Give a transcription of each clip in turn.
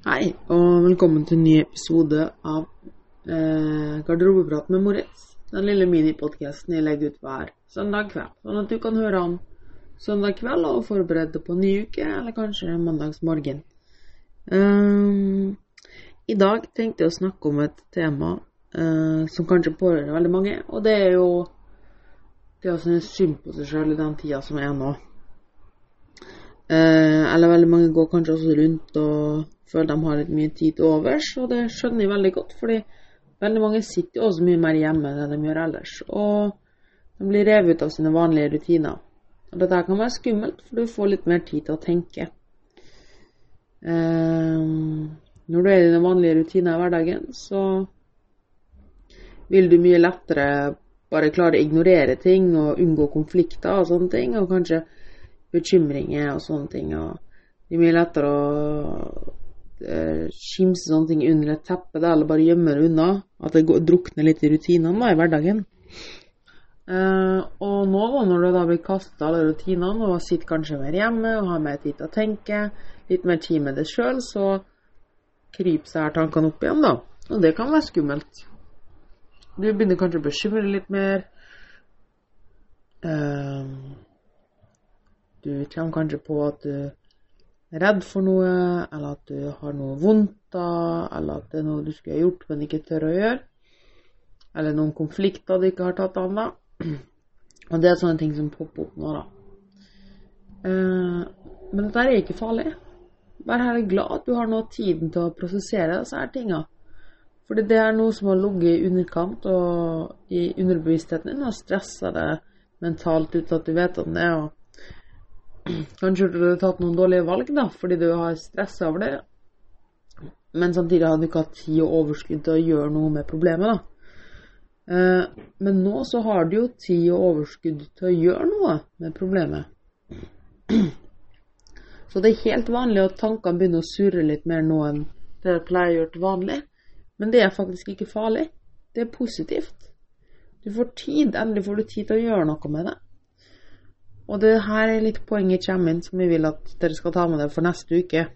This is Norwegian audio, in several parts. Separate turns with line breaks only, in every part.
Hei, og velkommen til en ny episode av eh, Garderobeprat med Moritz. Den lille minipodkasten jeg legger ut hver søndag kveld, sånn at du kan høre han søndag kveld og forberede deg på en ny uke, eller kanskje mandagsmorgen. Um, I dag tenkte jeg å snakke om et tema uh, som kanskje pårører veldig mange, og det er jo det å synes synd på seg sjøl i den tida som er nå. Uh, eller veldig mange går kanskje også rundt og føler de har litt mye tid til overs, og det skjønner jeg veldig godt, fordi veldig mange sitter jo også mye mer hjemme enn de gjør ellers, og de blir revet ut av sine vanlige rutiner. Og dette kan være skummelt, for du får litt mer tid til å tenke. Um, når du er i dine vanlige rutiner i hverdagen, så vil du mye lettere bare klare å ignorere ting og unngå konflikter og sånne ting, og kanskje bekymringer og sånne ting. og det er mye lettere å eh, skimse sånne ting under et teppe, eller bare gjemme det unna. At det drukner litt i rutinene i hverdagen. Eh, og nå, når du da blir kastet alle rutinene og sitter kanskje mer hjemme og har mer tid til å tenke, litt mer tid med deg sjøl, så kryper seg her tankene opp igjen, da. Og det kan være skummelt. Du begynner kanskje å bekymre litt mer. Eh, du kommer kanskje på at du redd for noe, eller at du har noe vondt av, eller at det er noe du skulle ha gjort, men ikke tør å gjøre. Eller noen konflikter du ikke har tatt an, da. Og det er sånne ting som popper opp nå, da. Eh, men dette er ikke farlig. Vær heller glad at du har nå tiden til å prosessere disse her tinga. Fordi det er noe som har ligget i underkant og i underbevisstheten din og stressa deg mentalt uten at du vet om det. og Kanskje du har tatt noen dårlige valg da, fordi du har stressa over det, men samtidig hadde du ikke hatt tid og overskudd til å gjøre noe med problemet. da. Eh, men nå så har du jo tid og overskudd til å gjøre noe med problemet. Så det er helt vanlig at tankene begynner å surre litt mer nå enn det pleier å gjøre til vanlig. Men det er faktisk ikke farlig. Det er positivt. Du får tid. Endelig får du tid til å gjøre noe med det. Og det her er litt poenget kommer inn, som vi vil at dere skal ta med dere for neste uke.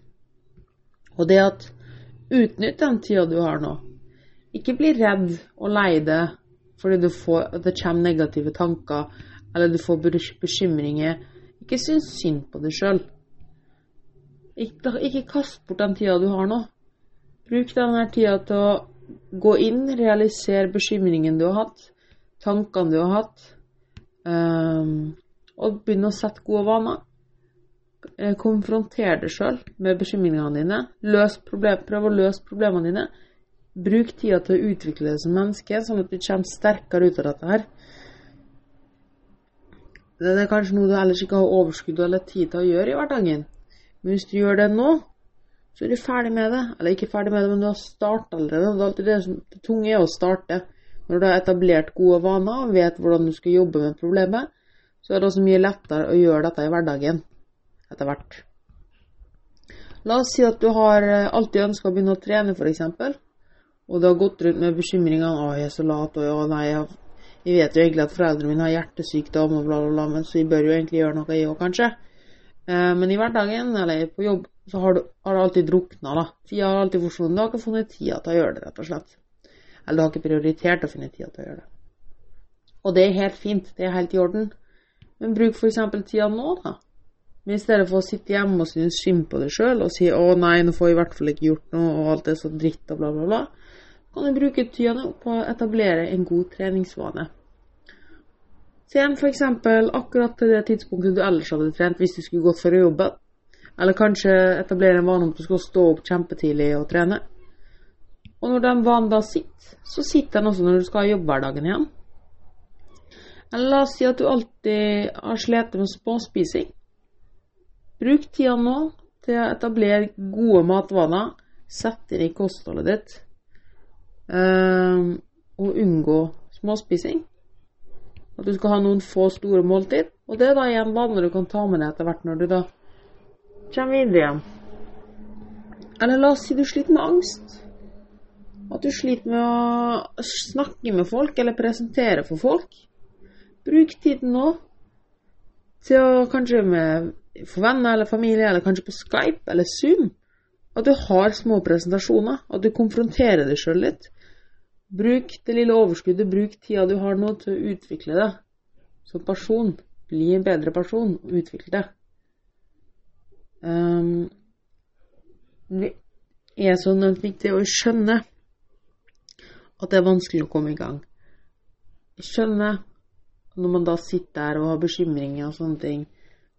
Og det at utnytt den tida du har nå. Ikke bli redd og lei deg fordi får, det kommer negative tanker, eller du får bekymringer. Ikke syns synd på deg sjøl. Ikke, ikke kast bort den tida du har nå. Bruk denne tida til å gå inn, realisere bekymringen du har hatt, tankene du har hatt. Um, og begynne å sette gode vaner. Eh, konfronter deg sjøl med bekymringene dine. Løs problem, prøv å løse problemene dine. Bruk tida til å utvikle deg som menneske, sånn at du kommer sterkere ut av dette her. Det er kanskje noe du ellers ikke har overskudd eller tid til å gjøre i hverdagen. Men hvis du gjør det nå, så er du ferdig med det. Eller ikke ferdig med det, men du har starta allerede. Det er alltid det som det tunge er å starte. Når du har etablert gode vaner og vet hvordan du skal jobbe med problemet, så er det også mye lettere å gjøre dette i hverdagen etter hvert. La oss si at du har eh, alltid ønska å begynne å trene, f.eks., og du har gått rundt med bekymringene 'Å, jeg er så lat', og 'Å, nei, jeg, vet jo egentlig at foreldrene mine har hjertesykdom', og bla, bla, bla, men så jeg bør jo egentlig gjøre noe, jeg òg, kanskje. Eh, men i hverdagen, eller på jobb, så har du, har alltid drukna, da. Tida har alltid forsvunnet. Du har ikke funnet tida til å gjøre det, rett og slett. Eller du har ikke prioritert å finne tida til å gjøre det. Og det er helt fint. Det er helt i orden. Men bruk f.eks. tida nå, da. Men i stedet for å sitte hjemme og synes synd på deg sjøl og si 'Å nei, nå får jeg i hvert fall ikke gjort noe', og alt er så dritt og bla, bla, bla, kan du bruke tida nå på å etablere en god treningsvane. Se igjen f.eks. akkurat til det tidspunktet du ellers hadde trent hvis du skulle gått for jobben. Eller kanskje etablere en vane om at du skal stå opp kjempetidlig og trene. Og når den vanen da sitter, så sitter den også når du skal ha jobbhverdagen igjen. Eller la oss si at du alltid har slitt med småspising. Bruk tida nå til å etablere gode matvaner. Sett inn i kostholdet ditt. Um, og unngå småspising. At du skal ha noen få store måltid. Og det er da igjen vaner du kan ta med deg etter hvert når du da kommer videre igjen. Eller la oss si du sliter med angst. At du sliter med å snakke med folk eller presentere for folk. Bruk tiden nå til å kanskje med for venner eller familie, eller kanskje på Skype eller Zoom, At du har små presentasjoner. At du konfronterer deg sjøl litt. Bruk det lille overskuddet, bruk tida du har nå til å utvikle deg som person. Bli en bedre person og utvikle deg. Um, det er så enormt viktig å skjønne at det er vanskelig å komme i gang. Skjønne når man da sitter der og har bekymringer og sånne ting.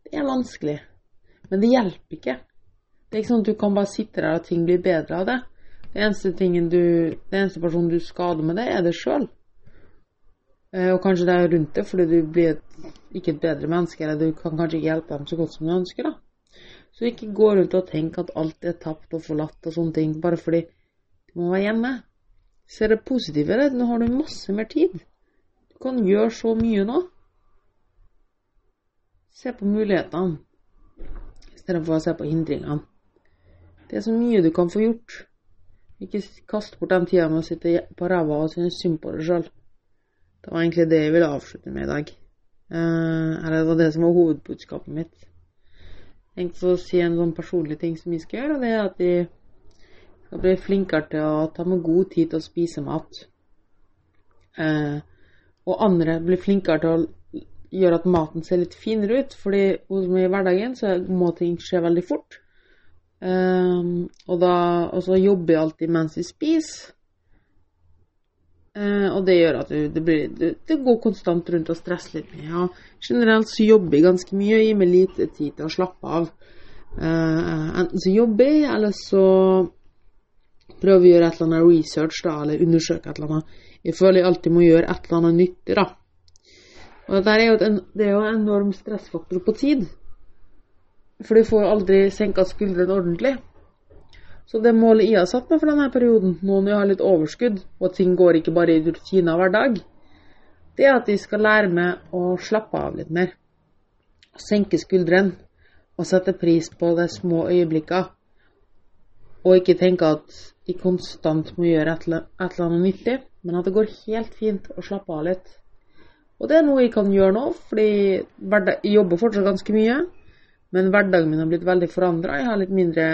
Det er vanskelig. Men det hjelper ikke. Det er ikke sånn at du kan bare sitte der og ting blir bedre av det. Det eneste, du, det eneste personen du skader med det, er deg sjøl. Eh, og kanskje det er rundt det, fordi du blir et, ikke et bedre menneske, eller du kan kanskje ikke hjelpe dem så godt som du ønsker. da. Så ikke gå rundt og tenk at alt er tapt og forlatt og sånne ting, bare fordi du må være hjemme. Se det positive i det. Nå har du masse mer tid. Du kan gjøre så mye nå. Se på mulighetene istedenfor å se på hindringene. Det er så mye du kan få gjort. Ikke kast bort den tida med å sitte på ræva og synes synd på deg sjøl. Det var egentlig det jeg ville avslutte med i dag. Eh, eller det var det som var hovedbudskapet mitt. Jeg tenkte å si en sånn personlig ting som vi skal gjøre, og det er at vi skal bli flinkere til å ta med god tid til å spise mat. Eh, og andre blir flinkere til å gjøre at maten ser litt finere ut, fordi hos meg i hverdagen så må ting skje veldig fort. Um, og, da, og så jobber jeg alltid mens jeg spiser. Uh, og det gjør at du, det, blir, du, det, går konstant rundt og stresser litt med. Ja. Generelt så jobber jeg ganske mye og gir meg lite tid til å slappe av. Uh, enten så jobber jeg, eller så prøver vi å gjøre et eller annet research, da, eller undersøke et eller annet. Jeg føler jeg alltid må gjøre et eller annet nyttig, da. Og dette er jo en, det er jo en enorm stressfaktor på tid. For du får jo aldri senka skuldrene ordentlig. Så det målet jeg har satt meg for denne perioden, nå når jeg har litt overskudd, og ting går ikke bare i rutiner hver dag, det er at jeg skal lære meg å slappe av litt mer. Senke skuldrene og sette pris på de små øyeblikkene. Og ikke tenke at jeg konstant må gjøre et eller annet nyttig, men at det går helt fint å slappe av litt. Og det er noe jeg kan gjøre nå, fordi jeg jobber fortsatt ganske mye. Men hverdagen min har blitt veldig forandra. Jeg har litt mindre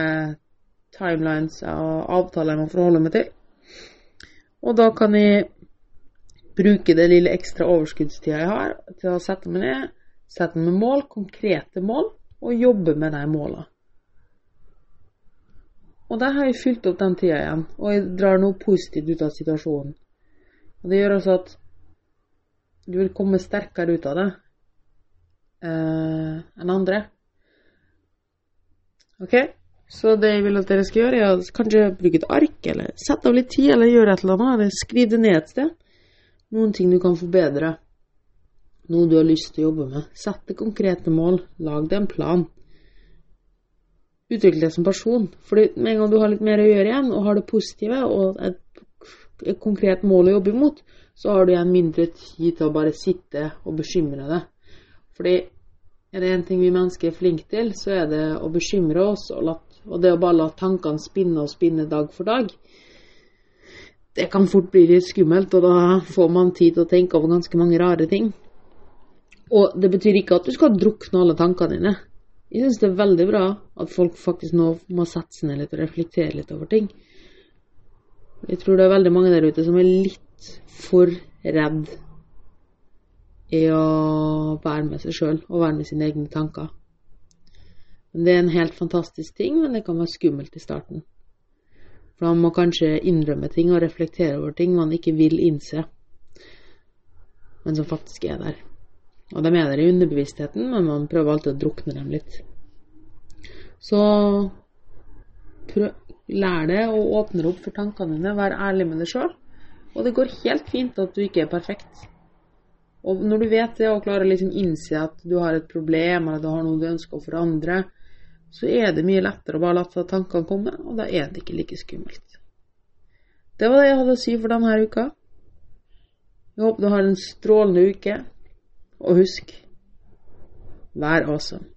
timelines og avtaler jeg må forholde meg til. Og da kan jeg bruke det lille ekstra overskuddstida jeg har, til å sette meg ned, sette meg mål, konkrete mål, og jobbe med de måla. Og da har jeg fylt opp den tida igjen, og jeg drar noe positivt ut av situasjonen. Og det gjør altså at du vil komme sterkere ut av det eh, enn andre. Ok? Så det jeg vil at dere skal gjøre, er å kanskje bruke et ark, eller sette av litt tid, eller gjøre et eller annet, eller skriv det ned et sted. Noen ting du kan forbedre. Noe du har lyst til å jobbe med. Sett deg konkrete mål. Lag deg en plan. Utvikle deg som person. Fordi med en gang du har litt mer å gjøre igjen, og har det positive, og et, et konkret mål å jobbe imot, så har du igjen mindre tid til å bare sitte og bekymre deg. Fordi er det en ting vi mennesker er flinke til, så er det å bekymre oss, og, la, og det å bare la tankene spinne og spinne dag for dag. Det kan fort bli litt skummelt, og da får man tid til å tenke over ganske mange rare ting. Og det betyr ikke at du skal drukne alle tankene dine. Jeg syns det er veldig bra at folk faktisk nå må sette seg ned litt og reflektere litt over ting. Jeg tror det er veldig mange der ute som er litt for redd i å være med seg sjøl og være med sine egne tanker. Det er en helt fantastisk ting, men det kan være skummelt i starten. For man må kanskje innrømme ting og reflektere over ting man ikke vil innse, men som faktisk er der. Og de er der i underbevisstheten, men man prøver alltid å drukne dem litt. Så prøv, lær deg å åpne opp for tankene dine, vær ærlig med deg sjøl. Og det går helt fint at du ikke er perfekt. Og når du vet det, og klarer å liksom innse at du har et problem, eller at du har noe du ønsker å forandre, så er det mye lettere å bare la tankene komme, og da er det ikke like skummelt. Det var det jeg hadde å si for denne uka. Jeg håper du har en strålende uke, og husk vær awesome.